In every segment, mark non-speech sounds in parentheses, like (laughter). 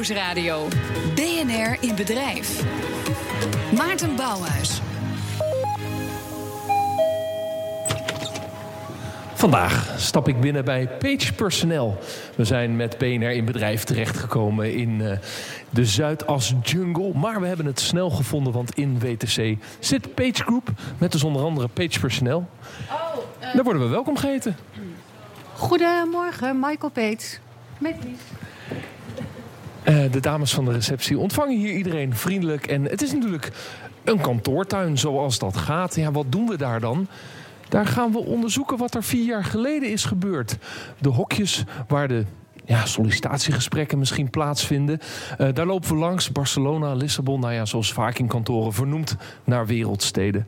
Nieuwsradio. BNR in bedrijf. Maarten Bouwhuis. Vandaag stap ik binnen bij Page Personnel. We zijn met BNR in bedrijf terechtgekomen in uh, de Zuidas Jungle. Maar we hebben het snel gevonden, want in WTC zit Page Group met dus onder andere Page Personnel. Oh, uh... Daar worden we welkom geheten. Goedemorgen, Michael Peets. Met uh, de dames van de receptie ontvangen hier iedereen vriendelijk. En het is natuurlijk een kantoortuin zoals dat gaat. Ja, wat doen we daar dan? Daar gaan we onderzoeken wat er vier jaar geleden is gebeurd. De hokjes waar de ja, sollicitatiegesprekken misschien plaatsvinden. Uh, daar lopen we langs. Barcelona, Lissabon, nou ja, zoals vaak in kantoren vernoemd naar wereldsteden.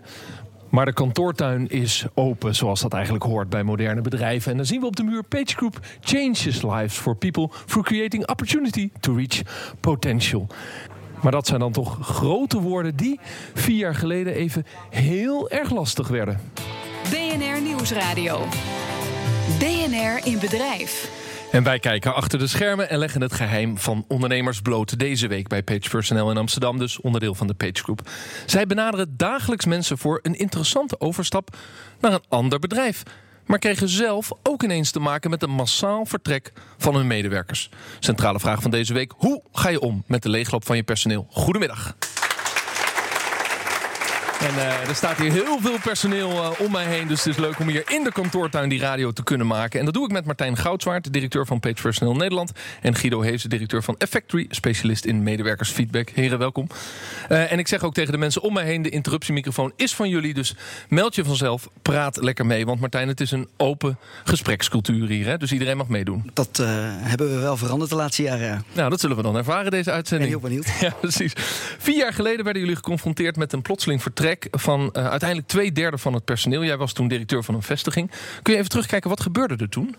Maar de kantoortuin is open, zoals dat eigenlijk hoort bij moderne bedrijven. En dan zien we op de muur Page Group changes lives for people through creating opportunity to reach potential. Maar dat zijn dan toch grote woorden die vier jaar geleden even heel erg lastig werden. BNR Nieuwsradio. BNR in bedrijf. En wij kijken achter de schermen en leggen het geheim van ondernemers bloot. Deze week bij Page Personnel in Amsterdam, dus onderdeel van de Page Group. Zij benaderen dagelijks mensen voor een interessante overstap naar een ander bedrijf. Maar kregen zelf ook ineens te maken met een massaal vertrek van hun medewerkers. Centrale vraag van deze week: hoe ga je om met de leegloop van je personeel? Goedemiddag. En uh, er staat hier heel veel personeel uh, om mij heen. Dus het is leuk om hier in de kantoortuin die radio te kunnen maken. En dat doe ik met Martijn Goudswaard, directeur van Page Personeel Nederland. En Guido Hees, directeur van Effectory, specialist in medewerkersfeedback. Heren, welkom. Uh, en ik zeg ook tegen de mensen om mij heen: de interruptiemicrofoon is van jullie. Dus meld je vanzelf, praat lekker mee. Want Martijn, het is een open gesprekscultuur hier. Hè? Dus iedereen mag meedoen. Dat hebben we wel veranderd de laatste jaren. Nou, dat zullen we dan ervaren, deze uitzending. Ik ben heel benieuwd. (laughs) Ja, precies. Vier jaar geleden werden jullie geconfronteerd met een plotseling vertrek van uh, uiteindelijk twee derde van het personeel. Jij was toen directeur van een vestiging. Kun je even terugkijken, wat gebeurde er toen?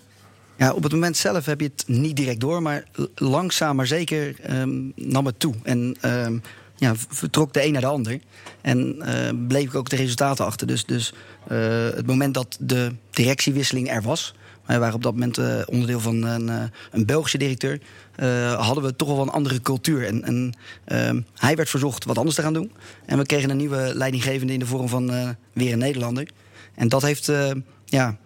Ja, op het moment zelf heb je het niet direct door, maar langzaam maar zeker um, nam het toe. En um, ja, vertrok de een naar de ander. En uh, bleef ik ook de resultaten achter. Dus, dus uh, het moment dat de directiewisseling er was, wij waren op dat moment uh, onderdeel van een, uh, een Belgische directeur. Uh, hadden we toch wel een andere cultuur. En, en ehm, hij werd verzocht wat anders te gaan doen. En we kregen een nieuwe leidinggevende in de vorm van weer een Nederlander. En dat heeft ja,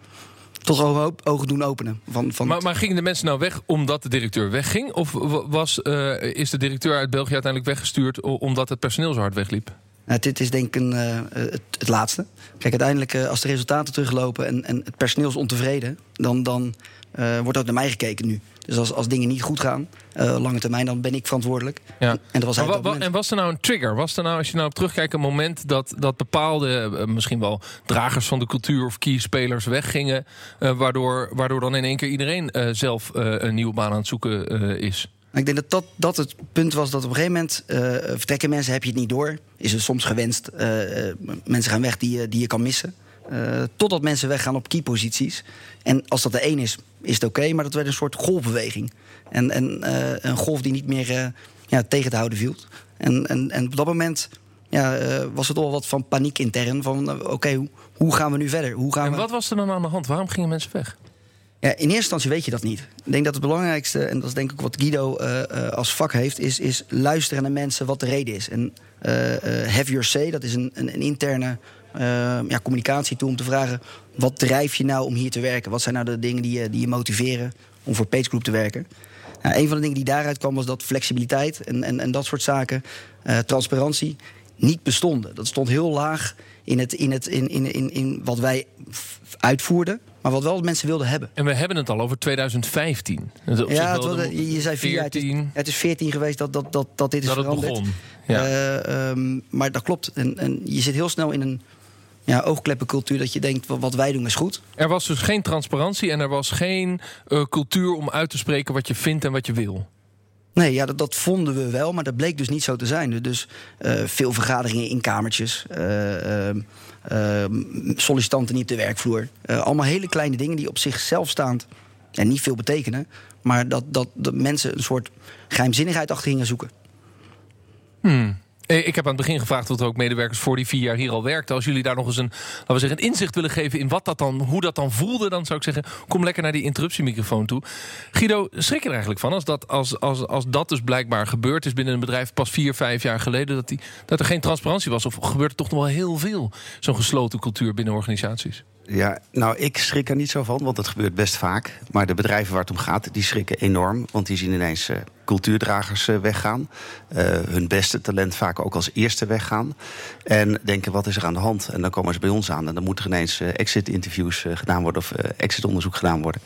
toch ogen, ogen doen openen. Van, van maar, maar, gingen de mensen nou weg omdat de directeur wegging? Of was, is de directeur uit België uiteindelijk weggestuurd omdat het personeel zo hard wegliep? Nou, dit is denk ik een, uh, het, het, laatste. Kijk, uiteindelijk uh, als de resultaten teruglopen en, en het personeel is ontevreden, dan, dan uh, wordt ook naar mij gekeken nu. Dus als, als dingen niet goed gaan, lange termijn, dan ben ik verantwoordelijk. Ja. En, dat was wa, wa, en was er nou een trigger? Was er nou, als je nou op terugkijkt, een moment dat, dat bepaalde, misschien wel dragers van de cultuur of key-spelers weggingen, waardoor, waardoor dan in één keer iedereen zelf een nieuwe baan aan het zoeken is? Ik denk dat, dat dat het punt was dat op een gegeven moment uh, vertrekken mensen, heb je het niet door. Is het soms gewenst. Uh, mensen gaan weg die, die je kan missen. Uh, totdat mensen weggaan op keyposities. En als dat de één is, is het oké. Okay, maar dat werd een soort golfbeweging. En, en een golf die niet meer ja, tegen te houden viel. En, en, en op dat moment ja, was het al wat van paniek intern. Van oké, okay, hoe, hoe, gaan we nu verder? Hoe gaan en we... wat was er dan aan de hand? Waarom gingen mensen weg? In eerste instantie weet je dat niet. Ik denk dat het belangrijkste, en dat is denk ik wat Guido uh, uh, als vak heeft, is, is luisteren naar mensen wat de reden is. En uh, have your say, dat is een, een, een interne ja, communicatietool om te vragen: wat drijf je nou om hier te werken? Wat zijn nou de dingen die je, die je motiveren om voor PageGroup te werken? Nou, een van de dingen die daaruit kwam was dat flexibiliteit en, en, en dat soort zaken, transparantie, niet bestonden. Dat stond heel laag in, het, in, het, in, in, in, in wat wij uitvoerden. Maar wat wel mensen wilden hebben. En we hebben het al over 2015. ja, het was, je zei 14. het, is, 14 geweest dat, dat, dat, dat dit is dat veranderd. Het begon. Ja. Uh, um, maar dat klopt. En, en je zit heel snel in een ja, oogkleppencultuur dat je denkt, wat wij doen is goed. Er was dus geen transparantie en er was geen uh, cultuur om uit te spreken wat je vindt en wat je wil. Nee, ja, dat, vonden we wel, maar dat bleek dus niet zo te zijn. Dus uh, veel vergaderingen in kamertjes, uh, uh, sollicitanten niet op de werkvloer. allemaal hele kleine dingen die op zichzelf staand en niet veel betekenen. Maar dat, dat, dat mensen een soort geheimzinnigheid achter gingen zoeken. Hmm. Eh, Ik heb aan het begin gevraagd wat er ook medewerkers voor die vier jaar hier al werkten. Als jullie daar nog eens een, laten we zeggen, een inzicht willen geven in wat dat dan, hoe dat dan voelde, dan zou ik zeggen, kom lekker naar die interruptiemicrofoon toe. Guido, schrik er eigenlijk van als dat, als, als, als dat dus blijkbaar gebeurd is binnen een bedrijf pas vier, vijf jaar geleden, dat, die, dat er geen transparantie was? Of gebeurt er toch nog wel heel veel, zo'n gesloten cultuur binnen organisaties? Ja, nou, ik schrik er niet zo van, want het gebeurt best vaak. Maar de bedrijven waar het om gaat, die schrikken enorm. Want die zien ineens eh, cultuurdragers eh, weggaan. Eh, hun beste talent vaak ook als eerste weggaan. En denken, wat is er aan de hand? En dan komen ze bij ons aan. En dan moeten er ineens eh, exit-interviews gedaan worden... of exit-onderzoek gedaan worden.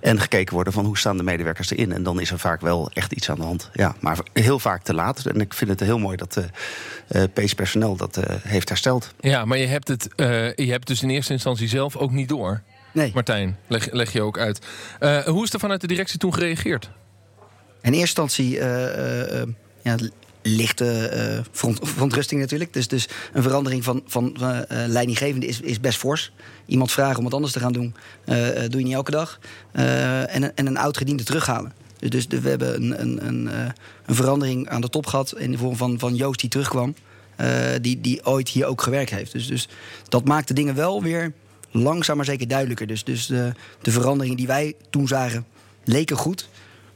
En gekeken worden van hoe staan de medewerkers erin. En dan is er vaak wel echt iets aan de hand. Ja, maar heel vaak te laat. En ik vind het heel mooi dat eh Pace Personeel dat heeft hersteld. Ja, maar je hebt het, je hebt dus in eerste instantie zelf ook niet door. Nee. Martijn, leg, leg je ook uit. Hoe is er vanuit de directie toen gereageerd? In eerste instantie eh, eh, eh, ja, lichte verontrusting natuurlijk. Dus, dus een verandering van, van leidinggevende is, is best fors. Iemand vragen om wat anders te gaan doen, doe je niet elke dag. En, en een oud gediende terughalen. Dus, dus we hebben een, een, een, een verandering aan de top gehad... in de vorm van, van Joost die terugkwam. die, die ooit hier ook gewerkt heeft. Dus, dus dat maakt de dingen wel weer langzaam maar zeker duidelijker. Dus, dus de, de veranderingen die wij toen zagen leken goed...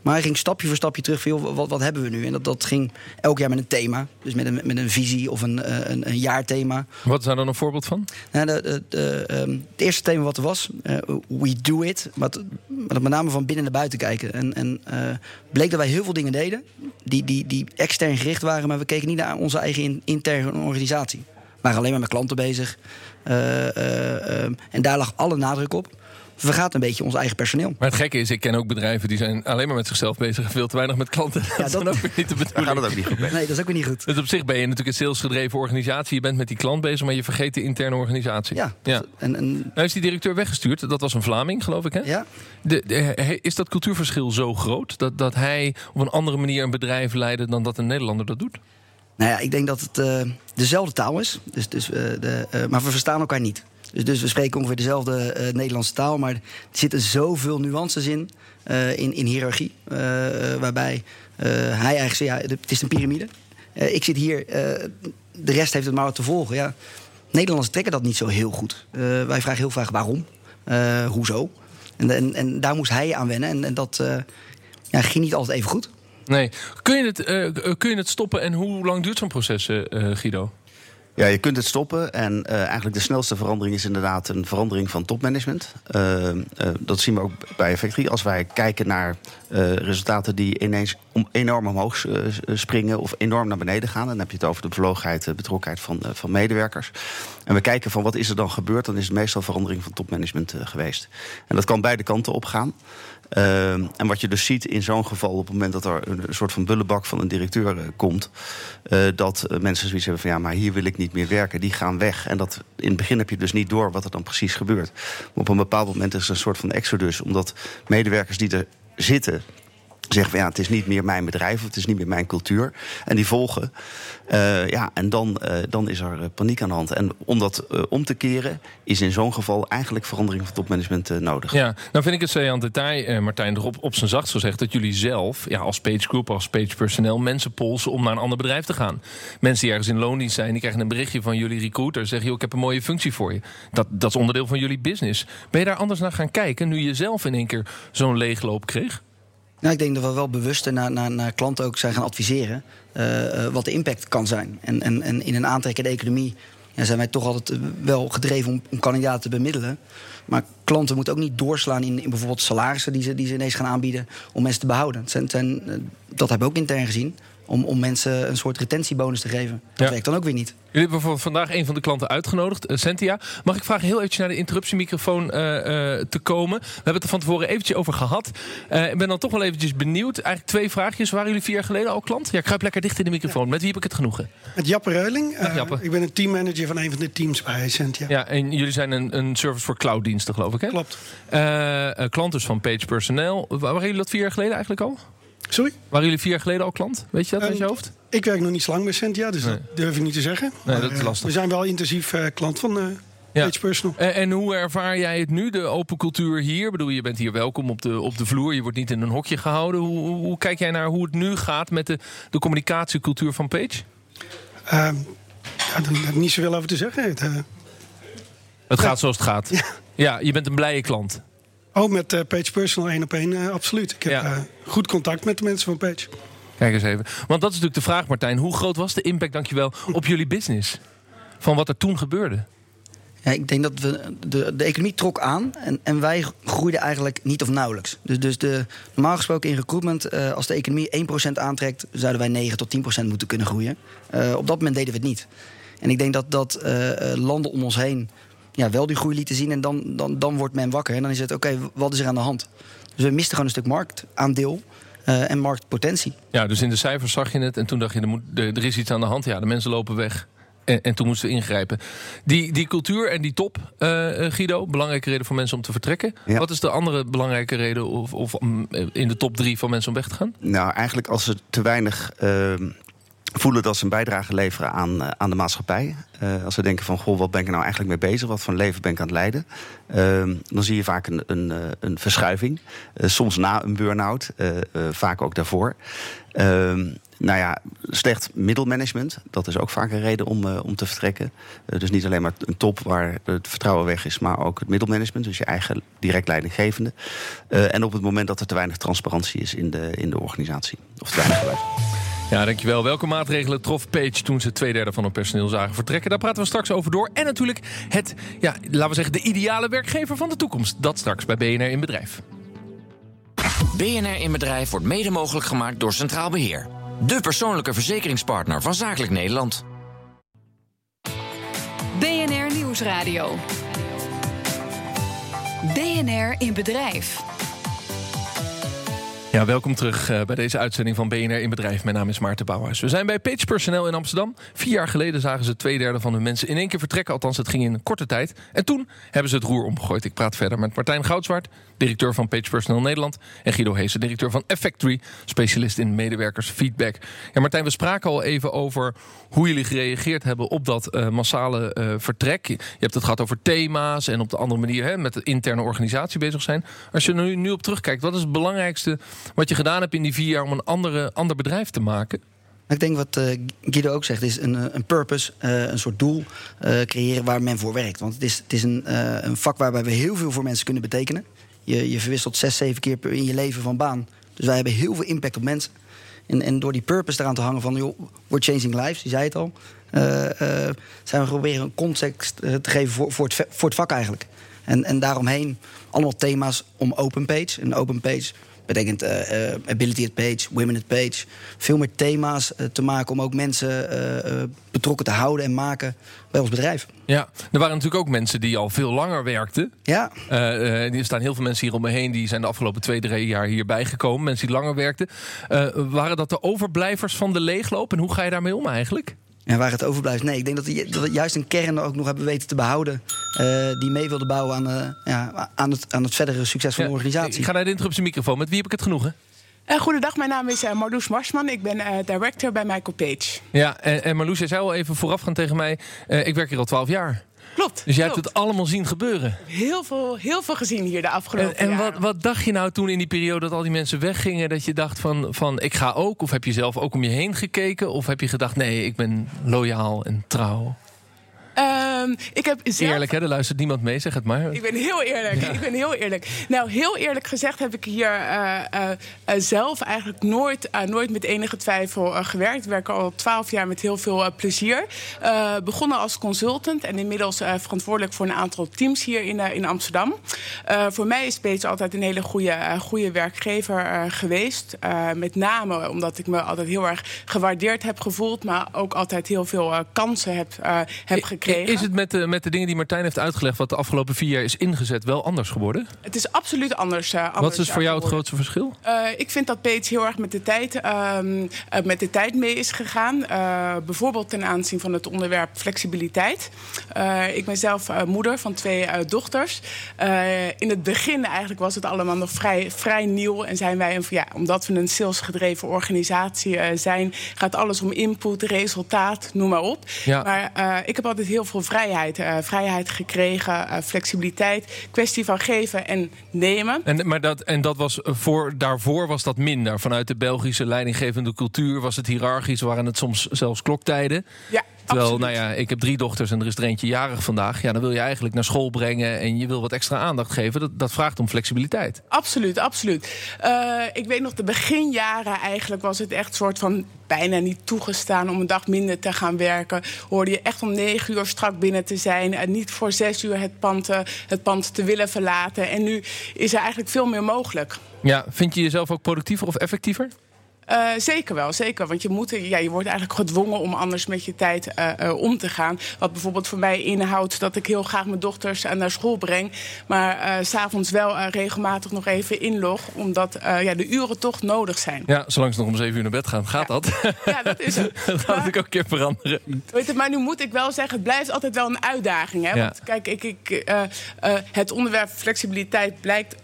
Maar hij ging stapje voor stapje terug van, joh, wat, wat hebben we nu? En dat, dat ging elk jaar met een thema. Dus met een, met een visie of een, eh, een, een jaarthema. Wat is daar dan een voorbeeld van? Nou, de, de, de, ehm, het eerste thema wat er was, eh, We Do It. Maar, dat met name van binnen naar buiten kijken. En, en eh, bleek dat wij heel veel dingen deden die, die, die extern gericht waren... maar we keken niet naar onze eigen in- interne organisatie. We waren alleen maar met klanten bezig. Eh, eh, ehm, en daar lag alle nadruk op. We vergaten een beetje ons eigen personeel. Maar het gekke is, ik ken ook bedrijven die zijn alleen maar met zichzelf bezig en veel te weinig met klanten. (laughs) dat is dat- dan ook weer niet de bedoeling. het ook niet goed mee. Nee, dat is ook weer niet goed. Dus op zich ben je natuurlijk een salesgedreven organisatie. Je bent met die klant bezig, maar je vergeet de interne organisatie. Ja, ja. En, en, Nou is die directeur weggestuurd. Dat was een Vlaming, geloof ik, hè? ja. De, de- he- is dat cultuurverschil zo groot dat, dat hij op een andere manier een bedrijf leidde dan dat een Nederlander dat doet? Nou ja, ik denk dat het eh, dezelfde taal is. Dus, dus, eh, de, eh, maar we verstaan elkaar niet. Dus, dus we spreken ongeveer dezelfde eh, Nederlandse taal. Maar er zitten zoveel nuances in, eh, in, in hiërarchie. eh, waarbij hij eigenlijk zegt, ja, het is een piramide. Ik zit hier, de rest heeft het maar wat te volgen. Ja. Nederlanders trekken dat niet zo heel goed. Wij vragen heel vaak waarom, hoezo. En, en, daar moest hij aan wennen. En, dat ja, ging niet altijd even goed. Nee. Kun je het, kun je het stoppen en hoe lang duurt zo'n proces, Guido? Ja, je kunt het stoppen. En eh, eigenlijk de snelste verandering is inderdaad een verandering van topmanagement. Eh, eh, dat zien we ook bij Effectry. Als wij kijken naar resultaten die ineens om, enorm omhoog eh, springen of enorm naar beneden gaan. Dan heb je het over de bevlogenheid, de betrokkenheid van, eh, van medewerkers. En we kijken van wat is er dan gebeurd, dan is het meestal verandering van topmanagement eh, geweest. En dat kan beide kanten op gaan. Eh, en wat je dus ziet in zo'n geval, op het moment dat er een soort van bullebak van een directeur eh, komt, eh, dat eh, mensen zoiets hebben van ja, maar hier wil ik niet meer werken, die gaan weg. En dat in het begin heb je dus niet door wat er dan precies gebeurt. Maar op een bepaald moment is er een soort van exodus, omdat medewerkers die er zitten. Zeggen van ja, het is niet meer mijn bedrijf, of het is niet meer mijn cultuur. En die volgen. Eh, ja, en dan, eh, dan is er eh, paniek aan de hand. En om dat om te keren, is in zo'n geval eigenlijk verandering van topmanagement nodig. Ja, nou vind ik het zo aan detail, eh, Martijn, erop op zijn zacht gezegd... dat jullie zelf, ja, als Page Group, als Page personeel... mensen polsen om naar een ander bedrijf te gaan. Mensen die ergens in loondienst zijn, die krijgen een berichtje van jullie recruiter... zeggen, joh, ik heb een mooie functie voor je. Dat, dat is onderdeel van jullie business. Ben je daar anders naar gaan kijken... nu je zelf in één keer zo'n leegloop kreeg? Nou, ik denk dat we wel bewust naar, naar, naar klanten ook zijn gaan adviseren eh, eh, wat de impact kan zijn. En, en, en in een aantrekkende economie zijn wij toch altijd eh, wel gedreven om, om kandidaten te bemiddelen. Maar klanten moeten ook niet doorslaan in, in bijvoorbeeld salarissen die ze, die ze ineens gaan aanbieden om mensen te behouden. Het zijn, dat hebben we ook intern gezien. Om, om mensen een soort retentiebonus te geven. Dat Ja. werkt dan ook weer niet. Jullie hebben voor vandaag een van de klanten uitgenodigd, eh, Sentia. Mag ik vragen heel eventjes naar de interruptiemicrofoon eh, eh, te komen? We hebben het er van tevoren eventjes over gehad. Eh, ik ben dan toch wel eventjes benieuwd. Eigenlijk twee vraagjes. Waren jullie vier jaar geleden al klant? Ja, kruip lekker dicht in de microfoon. Met wie heb ik het genoegen? Met Jappe Reuling. Jappe. ik ben een teammanager van een van de teams bij Sentia. Ja, en jullie zijn een, een service voor clouddiensten, geloof ik, hè? Klopt. Klant dus van Page Personnel. Wa- Waren jullie dat vier jaar geleden eigenlijk al? Sorry? Waren jullie vier jaar geleden al klant? Weet je dat uit je Ehm, hoofd? Ik werk nog niet zo lang bij Sentia, dus Nee. dat durf ik niet te zeggen. Nee, dat is lastig. We zijn wel intensief eh, klant van eh Ja. Page Personal. En, en hoe ervaar jij het nu, de open cultuur hier? Ik bedoel, je bent hier welkom op de, op de vloer. Je wordt niet in een hokje gehouden. Hoe, hoe, hoe kijk jij naar hoe het nu gaat met de, de communicatiecultuur van Page? Ehm, ja, daar heb ik niet zoveel over te zeggen. Het, eh, Het gaat zoals het gaat. Ja, je bent een blije klant. Oh, met eh, Page Personal één op één, eh, absoluut. Ik heb Ja. eh, goed contact met de mensen van Page. Kijk eens even. Want dat is natuurlijk de vraag, Martijn. Hoe groot was de impact, dankjewel, op (laughs) jullie business? Van wat er toen gebeurde? Ja, ik denk dat we, de, de economie trok aan en, en wij groeiden eigenlijk niet of nauwelijks. Dus, dus de, normaal gesproken in recruitment, eh, als de economie 1% aantrekt, zouden wij 9 tot 10% moeten kunnen groeien. Eh, op dat moment deden we het niet. En ik denk dat, dat landen om ons heen ja, wel die groei lieten zien en dan, dan, dan wordt men wakker. En dan is het, oké, wat is er aan de hand? Dus we misten gewoon een stuk marktaandeel eh, en marktpotentie. Ja, dus in de cijfers zag je het en toen dacht je, er, moet, er er is iets aan de hand. Ja, de mensen lopen weg. En, en toen moesten we ingrijpen. Die, die cultuur en die top, eh, eh, Guido, belangrijke reden voor mensen om te vertrekken. Ja. Wat is de andere belangrijke reden of, of in de top drie van mensen om weg te gaan? Nou, eigenlijk als ze te weinig ehm, voelen dat ze een bijdrage leveren aan, eh, aan de maatschappij. Eh, als ze denken van, goh, wat ben ik er nou eigenlijk mee bezig? Wat voor leven ben ik aan het leiden? Ehm, dan zie je vaak een, een, eh, een verschuiving. Soms na een burn-out, vaak ook daarvoor. Ehm, nou ja, slecht middelmanagement. Dat is ook vaak een reden om, om te vertrekken. Dus niet alleen maar een top waar het vertrouwen weg is, maar ook het middelmanagement. Dus je eigen direct leidinggevende. En op het moment dat er te weinig transparantie is in de, in de organisatie. Of te weinig. Ja, dankjewel. Welke maatregelen trof Page toen ze twee derde van hun personeel zagen vertrekken? Daar praten we straks over door. En natuurlijk het, ja, laten we zeggen, de ideale werkgever van de toekomst. Dat straks bij BNR in Bedrijf. BNR in Bedrijf wordt mede mogelijk gemaakt door Centraal Beheer. De persoonlijke verzekeringspartner van Zakelijk Nederland. BNR Nieuwsradio. BNR in Bedrijf. Ja, welkom terug eh, bij deze uitzending van BNR in Bedrijf. Mijn naam is Maarten Bouwhuis. We zijn bij Page Personeel in Amsterdam. Vier jaar geleden zagen ze twee derde van hun mensen in één keer vertrekken. Althans, het ging in een korte tijd. En toen hebben ze het roer omgegooid. Ik praat verder met Martijn Goudswaard, directeur van Page Personeel Nederland. En Guido Heesen, directeur van Effectory, specialist in medewerkersfeedback. Ja, Martijn, we spraken al even over hoe jullie gereageerd hebben op dat eh, massale eh, vertrek. Je hebt het gehad over thema's en op de andere manier hè, met de interne organisatie bezig zijn. Als je nu, nu op terugkijkt, wat is het belangrijkste wat je gedaan hebt in die vier jaar om een andere, ander bedrijf te maken? Ik denk wat eh, Guido ook zegt, is een, eh, een purpose, eh, een soort doel eh, creëren waar men voor werkt. Want het is, het is een, een vak waarbij we heel veel voor mensen kunnen betekenen. Je, je verwisselt zes, zeven keer per in je leven van baan. Dus wij hebben heel veel impact op mensen. En, en door die purpose eraan te hangen van, joh, we're changing lives, die zei het al. zijn we proberen een context te geven voor, voor, het, voor het vak eigenlijk. En, en daaromheen allemaal thema's om open page. En open page betekent eh, eh, ability at page, women at page. Veel meer thema's eh, te maken om ook mensen betrokken te houden en maken bij ons bedrijf. Ja, er waren natuurlijk ook mensen die al veel langer werkten. Ja, er staan heel veel mensen hier om me heen die zijn de afgelopen twee, drie jaar hierbij gekomen. Mensen die langer werkten. Waren dat de overblijvers van de leegloop? En hoe ga je daarmee om eigenlijk? En waar het overblijft. Nee, ik denk dat we, dat we juist een kern ook nog hebben weten te behouden. eh, die mee wilde bouwen aan, eh, ja, aan, het, aan het verdere succes van de organisatie. Ik ga naar de interruptie microfoon. Met wie heb ik het genoegen? Uh, goedendag, mijn naam is uh, Marloes Marsman. Ik ben uh, director bij Michael Page. Ja, en, en Marloes, jij zei al even voorafgaan tegen mij... eh, ik werk hier al twaalf jaar. Klopt. Dus jij klopt. hebt het allemaal zien gebeuren. Heel veel, heel veel gezien hier de afgelopen En, en wat, wat dacht je nou toen in die periode dat al die mensen weggingen... dat je dacht van, van ik ga ook? Of heb je zelf ook om je heen gekeken? Of heb je gedacht, nee, ik ben loyaal en trouw? Ehm, ik heb zelf... Eerlijk, hè? Er luistert niemand mee, zeg het maar. Ik ben heel eerlijk. Ik ben heel eerlijk. Nou, heel eerlijk gezegd heb ik hier eh, eh, eh, zelf eigenlijk nooit, nooit met enige twijfel gewerkt. Ik werk al twaalf jaar met heel veel plezier. Begonnen als consultant en inmiddels verantwoordelijk voor een aantal teams hier in, in Amsterdam. Voor mij is Peets altijd een hele goede, goede werkgever geweest. Met name omdat ik me altijd heel erg gewaardeerd heb gevoeld, maar ook altijd heel veel kansen heb, heb gekregen. Is het met de, met de dingen die Martijn heeft uitgelegd... wat de afgelopen vier jaar is ingezet, wel anders geworden? Het is absoluut anders. eh, anders Wat is voor jou het geworden. grootste verschil? Eh, ik vind dat Peets heel erg met de tijd, ehm, eh, met de tijd mee is gegaan. Bijvoorbeeld ten aanzien van het onderwerp flexibiliteit. Ik ben zelf moeder van twee dochters. In het begin eigenlijk was het allemaal nog vrij, vrij nieuw. En zijn wij, een, ja, omdat we een salesgedreven organisatie zijn... gaat alles om input, resultaat, noem maar op. Ja. Maar ik heb altijd heel veel vrijheid vrijheid. Eh, vrijheid gekregen, eh, flexibiliteit. Kwestie van geven en nemen. En, maar dat, en dat was voor, daarvoor was dat minder. Vanuit de Belgische leidinggevende cultuur was het hiërarchisch, waren het soms zelfs kloktijden. Ja, Terwijl, absoluut. nou ja, ik heb drie dochters en er is er eentje jarig vandaag. Ja, dan wil je eigenlijk naar school brengen en je wil wat extra aandacht geven. Dat, dat vraagt om flexibiliteit. Absoluut, absoluut. Eh, ik weet nog, de beginjaren eigenlijk was het echt soort van bijna niet toegestaan om een dag minder te gaan werken. Hoorde je echt om negen uur strak binnen te zijn. En niet voor zes uur het pand, eh, het pand te willen verlaten. En nu is er eigenlijk veel meer mogelijk. Ja, vind je jezelf ook productiever of effectiever? Eh, zeker wel, zeker. Want je, moet, ja, je wordt eigenlijk gedwongen om anders met je tijd eh, eh, om te gaan. Wat bijvoorbeeld voor mij inhoudt dat ik heel graag mijn dochters naar school breng. Maar s s'avonds wel regelmatig nog even inlog. Omdat ja, de uren toch nodig zijn. Ja, zolang ze nog om zeven uur naar bed gaan, gaat dat. (laughs) Ja, dat is het. (laughs) dat gaat natuurlijk ook een keer veranderen. Weet je, maar nu moet ik wel zeggen, het blijft altijd wel een uitdaging. Hè? Ja. Want kijk, ik, ik, het onderwerp flexibiliteit blijkt,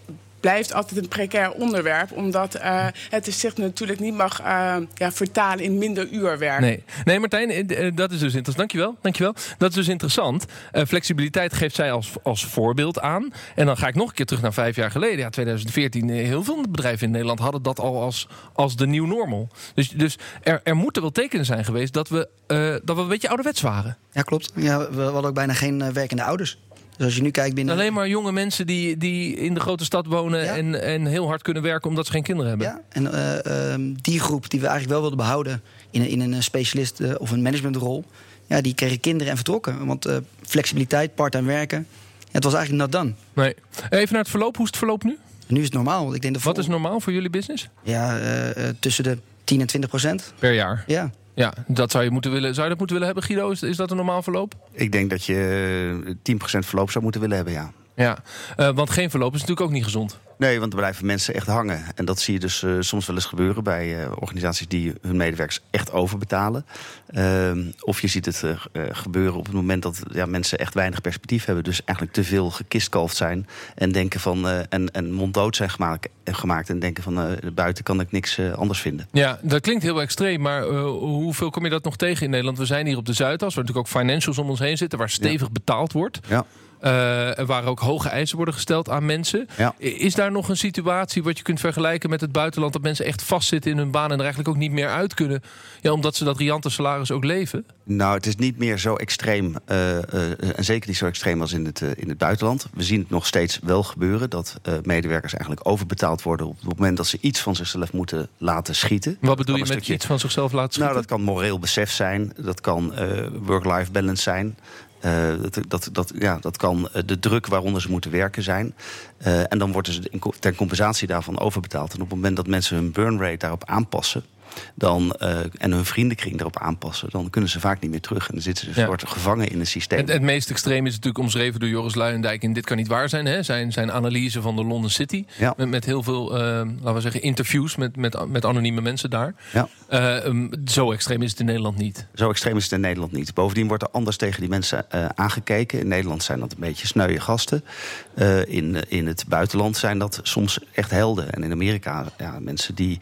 blijft altijd een precair onderwerp. Omdat eh, het zich natuurlijk niet mag eh, ja, vertalen in minder uurwerk. Nee, nee Martijn, eh, dat is dus interessant. Dankjewel, dankjewel. Dat is dus interessant. Eh, flexibiliteit geeft zij als, als voorbeeld aan. En dan ga ik nog een keer terug naar vijf jaar geleden. Ja, 2014. eh, Heel veel bedrijven in Nederland hadden dat al als, als de nieuw normal. Dus, dus er, er moeten wel tekenen zijn geweest dat we, eh, dat we een beetje ouderwets waren. Ja, klopt. Ja, we hadden ook bijna geen werkende ouders. Dus als je nu kijkt binnen... Alleen maar jonge mensen die, die in de grote stad wonen Ja. en, en heel hard kunnen werken omdat ze geen kinderen hebben. Ja, en eh, ehm, die groep die we eigenlijk wel wilden behouden in, een- in een specialist eh, of een managementrol, ja, die kregen kinderen en vertrokken. Want eh, flexibiliteit, part-time werken, ja, het was eigenlijk not done. Nee. Even naar het verloop. Hoe is het verloop nu? En nu is het normaal. Ik denk dat Wat is normaal voor jullie business? Ja, eh, eh, tussen de 10 en 20 procent. Per jaar. Ja. Ja, dat zou je moeten willen. Zou je dat moeten willen hebben, Guido? Is, is dat een normaal verloop? Ik denk dat je eh, 10% verloop zou moeten willen hebben, ja. Ja, eh, want geen verloop is natuurlijk ook niet gezond. Nee, want er blijven mensen echt hangen. En dat zie je dus eh, soms wel eens gebeuren bij eh, organisaties die hun medewerkers echt overbetalen. Ehm, of je ziet het eh, gebeuren op het moment dat ja, mensen echt weinig perspectief hebben. Dus eigenlijk te veel gekistkalfd zijn. En denken van en, en monddood zijn gemaakt, gemaakt. En denken van buiten kan ik niks anders vinden. Ja, dat klinkt heel extreem, maar hoeveel kom je dat nog tegen in Nederland? We zijn hier op de Zuidas, waar natuurlijk ook financials om ons heen zitten, waar stevig betaald wordt. Ja. Eh, en waar ook hoge eisen worden gesteld aan mensen. Ja. Is daar nog een situatie wat je kunt vergelijken met het buitenland... dat mensen echt vastzitten in hun baan en er eigenlijk ook niet meer uit kunnen... Ja, omdat ze dat riante salaris ook leven? Nou, het is niet meer zo extreem. eh, eh, en zeker niet zo extreem als in het, eh, in het buitenland. We zien het nog steeds wel gebeuren dat eh, medewerkers eigenlijk overbetaald worden op het moment dat ze iets van zichzelf moeten laten schieten. Wat bedoel je met stukje- iets van zichzelf laten schieten? Nou, dat kan moreel besef zijn. Dat kan eh, work-life balance zijn. Eh, dat, dat, dat, ja, dat kan eh, de druk waaronder ze moeten werken zijn. Eh, en dan worden ze ter compensatie daarvan overbetaald. En op het moment dat mensen hun burn rate daarop aanpassen... Dan, eh, en hun vriendenkring daarop aanpassen... dan kunnen ze vaak niet meer terug. En dan zitten ze een Ja. soort gevangen in een systeem. Het, het meest extreem is natuurlijk omschreven door Joris Luijendijk... in Dit kan niet waar zijn, hè? Zijn, zijn analyse van de London City. Ja. Met, met heel veel, eh, laten we zeggen, interviews met, met, met anonieme mensen daar. Ja. Eh, um, zo extreem is het in Nederland niet. Zo extreem is het in Nederland niet. Bovendien wordt er anders tegen die mensen aangekeken. In Nederland zijn dat een beetje sneuwe gasten. In, in het buitenland zijn dat soms echt helden. En in Amerika, ja, mensen die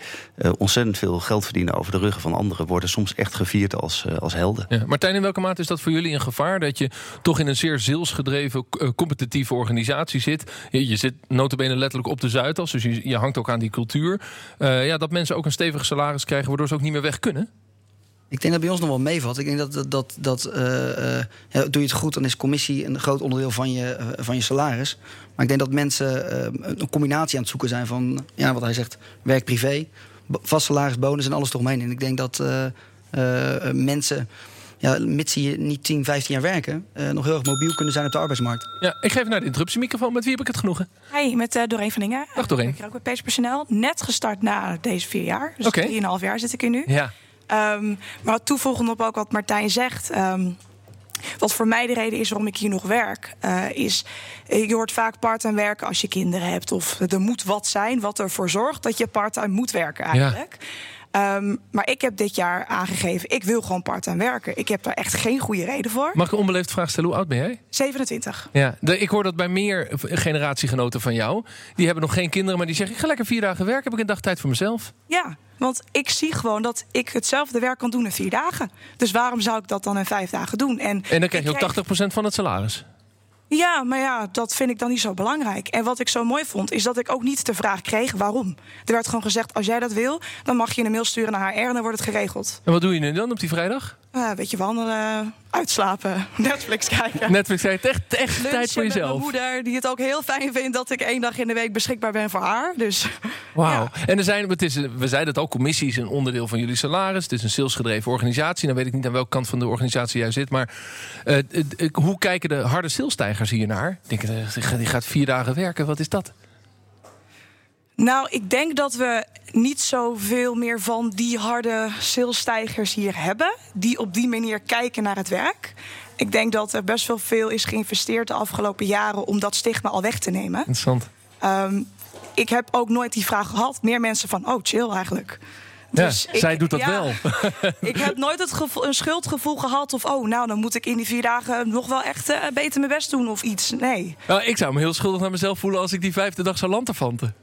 ontzettend veel geld verdienen over de ruggen van anderen, worden soms echt gevierd als, eh, als helden. Ja. Martijn, in welke mate is dat voor jullie een gevaar? Dat je toch in een zeer zielsgedreven, eh, competitieve organisatie zit. Je, je zit notabene letterlijk op de Zuidas, dus je, je hangt ook aan die cultuur. Eh, ja, dat mensen ook een stevig salaris krijgen, waardoor ze ook niet meer weg kunnen. Ik denk dat bij ons nog wel meevalt. Ik denk dat, dat, dat, dat eh, eh, ja, doe je het goed, dan is commissie een groot onderdeel van je, van je salaris. Maar ik denk dat mensen een combinatie aan het zoeken zijn van, ja, wat hij zegt, werk-privé, vast salaris, bonus en alles eromheen. En ik denk dat eh, eh, eh, mensen, ja, mits ze hier niet 10, 15 jaar werken, eh, nog heel erg mobiel kunnen zijn op de arbeidsmarkt. Ja, ik geef naar de interruptiemicrofoon. Met wie heb ik het genoegen? Hi, met eh Doreen van Dingen. Dag, Doreen. Ik werk ook bij Page Personeel. Net gestart na deze vier jaar. Dus Oké. 3,5 jaar zit ik er nu. Ja. Ehm, maar toevoegend op ook wat Martijn zegt. ehm, wat voor mij de reden is waarom ik hier nog werk, eh, is eh, je hoort vaak part-time werken als je kinderen hebt. Of er moet wat zijn wat ervoor zorgt dat je part-time moet werken eigenlijk. Ehm, maar ik heb dit jaar aangegeven, ik wil gewoon part-time werken. Ik heb daar echt geen goede reden voor. Mag ik een onbeleefd vraag stellen? Hoe oud ben jij? 27. Ja, de- ik hoor dat bij meer generatiegenoten van jou. Die hebben nog geen kinderen, maar die zeggen... ik ga lekker vier dagen werken, heb ik een dag tijd voor mezelf. Ja, Want ik zie gewoon dat ik hetzelfde werk kan doen in vier dagen. Dus waarom zou ik dat dan in vijf dagen doen? En, En dan krijg je ook 80% van het salaris. Ja, maar ja, dat vind ik dan niet zo belangrijk. En wat ik zo mooi vond, is dat ik ook niet de vraag kreeg waarom. Er werd gewoon gezegd, als jij dat wil, dan mag je een mail sturen naar HR en dan wordt het geregeld. En wat doe je nu dan op die vrijdag? Uh, weet je, wandelen, uitslapen, (laughs) Netflix kijken. Netflix heeft echt, echt Lunchen tijd voor jezelf. mijn moeder, die het ook heel fijn vindt dat ik één dag in de week beschikbaar ben voor haar. Dus (laughs) Wauw. En er zijn, het is, we zeiden het ook, commissie is een onderdeel van jullie salaris. Het is een salesgedreven organisatie. Dan weet ik niet aan welke kant van de organisatie jij zit. Maar eh, hoe kijken de harde salesstijgers hier naar? Denk, eh, die gaat vier dagen werken, wat is dat? Nou, ik denk dat we niet zoveel meer van die harde salesstijgers hier hebben. Die op die manier kijken naar het werk. Ik denk dat er best wel veel is geïnvesteerd de afgelopen jaren om dat stigma al weg te nemen. Interessant. Ehm, ik heb ook nooit die vraag gehad. Meer mensen van, oh chill eigenlijk. Ja, Dus ik- zij doet dat ja. wel. (laughs) Ik heb nooit het gevoel, een schuldgevoel gehad of oh, nou dan moet ik in die vier dagen nog wel echt eh, beter mijn best doen of iets. Nee. Nou, ik zou me heel schuldig naar mezelf voelen als ik die vijfde dag zou lanterfanten.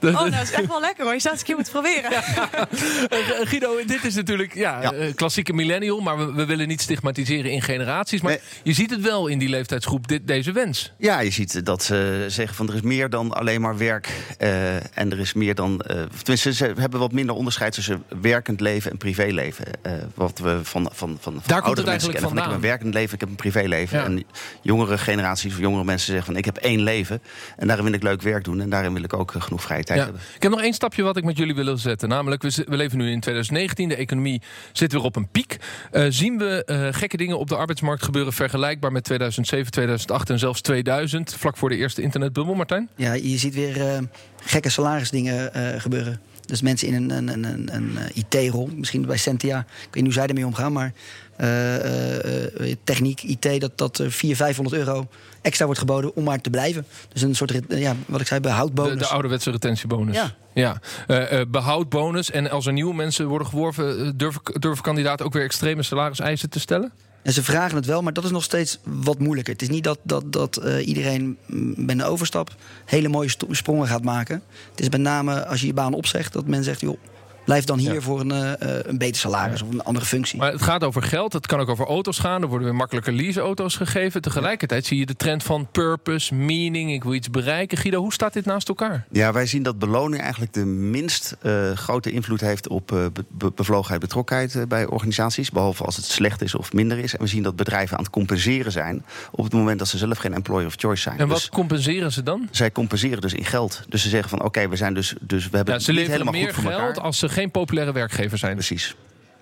(laughs) Oh, nou dat is echt wel lekker hoor. Je zou het eens een keer moeten proberen. (laughs) Eh, Guido, dit is natuurlijk ja, Ja. eh, klassieke millennial, maar we, we willen niet stigmatiseren in generaties. Maar Nee. je ziet het wel in die leeftijdsgroep, dit, deze wens. Ja, je ziet dat ze zeggen van er is meer dan alleen maar werk. eh, en er is meer dan. eh, of tenminste, ze hebben wat minder onderscheid tussen werkend leven en privéleven. eh, wat we van, van, van, van komt het oudere mensen eigenlijk kennen. Van, ik heb een werkend leven, ik heb een privéleven. Ja. En jongere generaties of jongere mensen zeggen van ik heb één leven. En daarin wil ik leuk werk doen. En daarin wil ik ook genoeg vrije tijd Ja. hebben. Ik heb nog één stapje wat ik met jullie wil zetten. Namelijk, we, leven nu in 2019. De economie zit weer op een piek. Eh, zien we eh, gekke dingen op de arbeidsmarkt gebeuren vergelijkbaar met 2007, 2008 en zelfs 2000, vlak voor de eerste internetbubbel, Martijn? Ja, je ziet weer eh, gekke salarisdingen eh, gebeuren. Dus mensen in een, een, een, een, een eh, IT-rol, misschien bij Sentia. Ik weet niet hoe zij ermee omgaan, maar eh, eh, techniek, IT, dat, dat er 400, 500 euro extra wordt geboden om maar te blijven. Dus een soort, ja, wat ik zei, De, behoudbonus. de ouderwetse retentiebonus. Ja. ja. Eh, behoudbonus. En als er nieuwe mensen worden geworven, durven, durven kandidaten ook weer extreme salariseisen te stellen? En ze vragen het wel, maar dat is nog steeds wat moeilijker. Het is niet dat, dat, dat eh, iedereen mm, bij een overstap hele mooie sprongen gaat maken. Het is met name als je je baan opzegt, dat men zegt: joh, blijf dan hier Ja. voor een, eh, eh, een beter salaris of een andere functie. Maar het gaat over geld, het kan ook over auto's gaan. Er worden weer makkelijker leaseauto's gegeven. Tegelijkertijd zie je de trend van purpose, meaning, ik wil iets bereiken. Guido, hoe staat dit naast elkaar? Ja, wij zien dat beloning eigenlijk de minst eh, grote invloed heeft op eh, be- be- bevlogenheid, betrokkenheid bij organisaties. Behalve als het slecht is of minder is. En we zien dat bedrijven aan het compenseren zijn op het moment dat ze zelf geen employer of choice zijn. En wat Dus compenseren ze dan? zij compenseren dus in geld. Dus ze zeggen van oké, we zijn dus, dus we hebben Ja, ze niet leveren helemaal meer goed voor geld elkaar. als ze geen populaire werkgever zijn. Precies.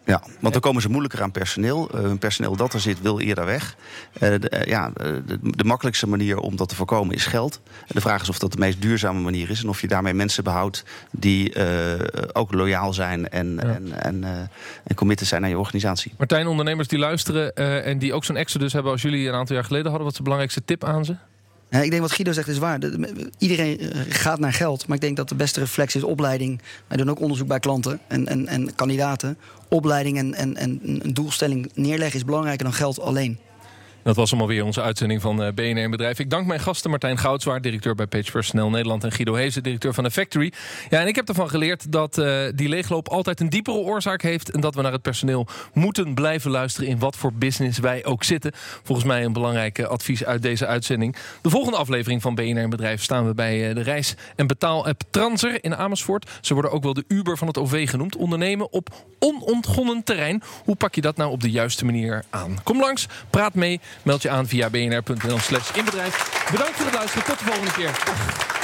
Ja, want dan komen ze moeilijker aan personeel. Eh, Een personeel dat er zit, wil eerder weg. Eh, de, eh, ja, de, de makkelijkste manier om dat te voorkomen is geld. De vraag is of dat de meest duurzame manier is. En of je daarmee mensen behoudt die ook loyaal zijn en, en, en, en committed zijn aan je organisatie. Martijn, ondernemers die luisteren en die ook zo'n exodus hebben als jullie een aantal jaar geleden hadden, wat is de belangrijkste tip aan ze? Ja, ik denk wat Guido zegt is waar. De- de- iedereen eh, gaat naar geld. Maar ik denk dat de beste reflex is opleiding. Wij doen ook onderzoek bij klanten en, en, en kandidaten. Opleiding en, en, en een doelstelling neerleggen is belangrijker dan geld alleen. Dat was allemaal weer onze uitzending van eh, BNR Bedrijf. Ik dank mijn gasten Martijn Goudswaard, directeur bij Page Personnel Nederland... en Guido Hezen, directeur van The Factory. Ja, en ik heb ervan geleerd dat eh, die leegloop altijd een diepere oorzaak heeft... en dat we naar het personeel moeten blijven luisteren... in wat voor business wij ook zitten. Volgens mij een belangrijk advies uit deze uitzending. De volgende aflevering van BNR Bedrijf staan we bij eh, de reis- en betaal-app Transer in Amersfoort. Ze worden ook wel de Uber van het OV genoemd. Ondernemen op onontgonnen terrein. Hoe pak je dat nou op de juiste manier aan? Kom langs, praat mee, meld je aan via bnr.nl slash inbedrijf. Bedankt voor het luisteren, tot de volgende keer.